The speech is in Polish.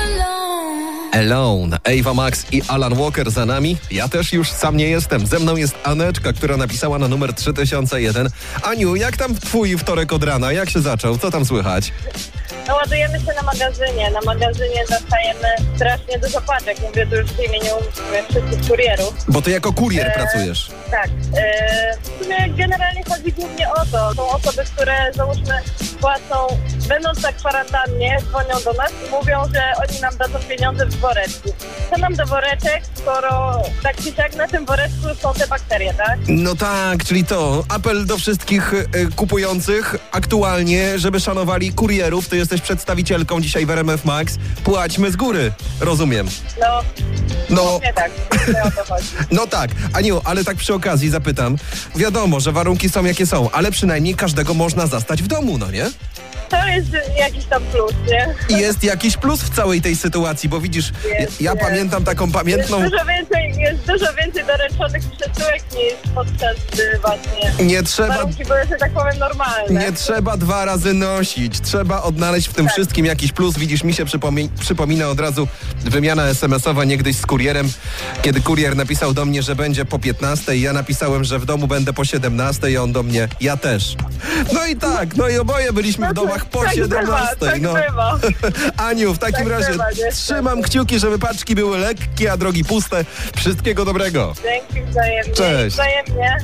alone. Alone. Ava Max i Alan Walker za nami. Ja też już sam nie jestem. Ze mną jest Aneczka, która napisała na numer 3001. Aniu, jak tam twój wtorek od rana? Jak się zaczął? Co tam słychać? No ładujemy się na magazynie. Na magazynie dostajemy strasznie dużo paczek. Mówię tu już w imieniu e, wszystkich kurierów. Bo ty jako kurier Eee. pracujesz. Tak. E, w sumie generalnie chodzi głównie o to. Są osoby, które załóżmy płacą, będąc na kwarantannie, dzwonią do nas i mówią, że oni nam dadzą pieniądze w woreczku. Co nam do woreczek, skoro tak czy siak na tym woreczku są te bakterie, tak? No tak, czyli to. Apel do wszystkich y, kupujących aktualnie, żeby szanowali kurierów. Ty jesteś przedstawicielką dzisiaj w RMF Max. Płaćmy z góry. Rozumiem. No, No, nie tak. Nie chodzi. no tak. Aniu, ale tak przy okazji zapytam. Wiadomo, że warunki są jakie są, ale przynajmniej każdego można zastać w domu, no nie? To jest jakiś tam plus, nie? I jest jakiś plus w całej tej sytuacji, bo widzisz, Jest, ja, ja pamiętam taką pamiętną... Jest dużo więcej, jest dużo więcej doręczonych przesyłek niż podczas y, właśnie Nie trzeba warunki były, że tak powiem, normalne. Nie trzeba dwa razy nosić. Trzeba odnaleźć w tym Tak. wszystkim jakiś plus. Widzisz, mi się przypomi- przypomina od razu wymiana SMS-owa niegdyś z kurierem, kiedy kurier napisał do mnie, że będzie po 15. Ja napisałem, że w domu będę po 17 i on do mnie, ja też. No i tak, no i oboje byliśmy w domach po tak 17. Bywa, tak no. bywa. Aniu, w takim Tak razie bywa, trzymam kciuki, żeby paczki były lekkie, a drogi puste. Wszystkiego dobrego. Dzięki wzajemnie. Cześć. Wzajemnie.